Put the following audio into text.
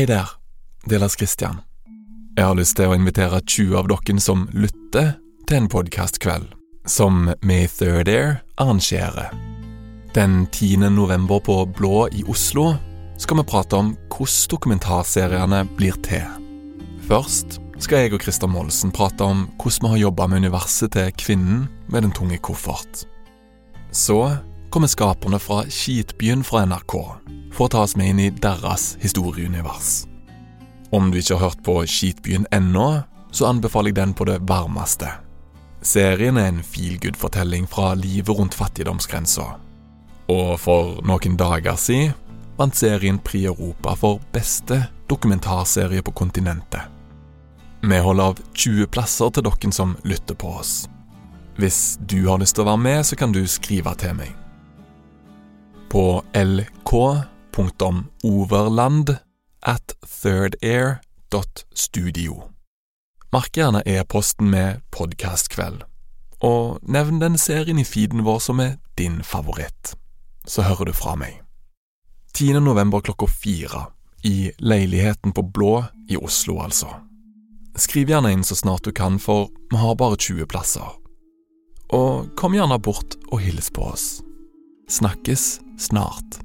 Hei der, det er Lars Kristian. Jeg har lyst til å invitere 20 av dere som lytter, til en podkastkveld som May Third Air arrangerer. Den 10. november på Blå i Oslo skal vi prate om hvordan dokumentarseriene blir til. Først skal jeg og Christer Molsen prate om hvordan vi har jobba med universet til kvinnen med den tunge koffert. Så kommer skaperne fra Skitbyen fra NRK for å ta oss med inn i deres historieunivers. Om du ikke har hørt på Skitbyen ennå, så anbefaler jeg den på det varmeste. Serien er en feelgood-fortelling fra livet rundt fattigdomsgrensa. Og for noen dager siden vant serien Pri Europa for beste dokumentarserie på kontinentet. Vi holder av 20 plasser til dere som lytter på oss. Hvis du har lyst til å være med, så kan du skrive til meg. På lk.overland at thirdair.studio. Mark gjerne e-posten med podkastkveld, og nevn den serien i feeden vår som er din favoritt. Så hører du fra meg. 10. november klokka fire, i Leiligheten på Blå i Oslo, altså. Skriv gjerne inn så snart du kan, for vi har bare 20 plasser. Og kom gjerne bort og hils på oss. Snakkes snart.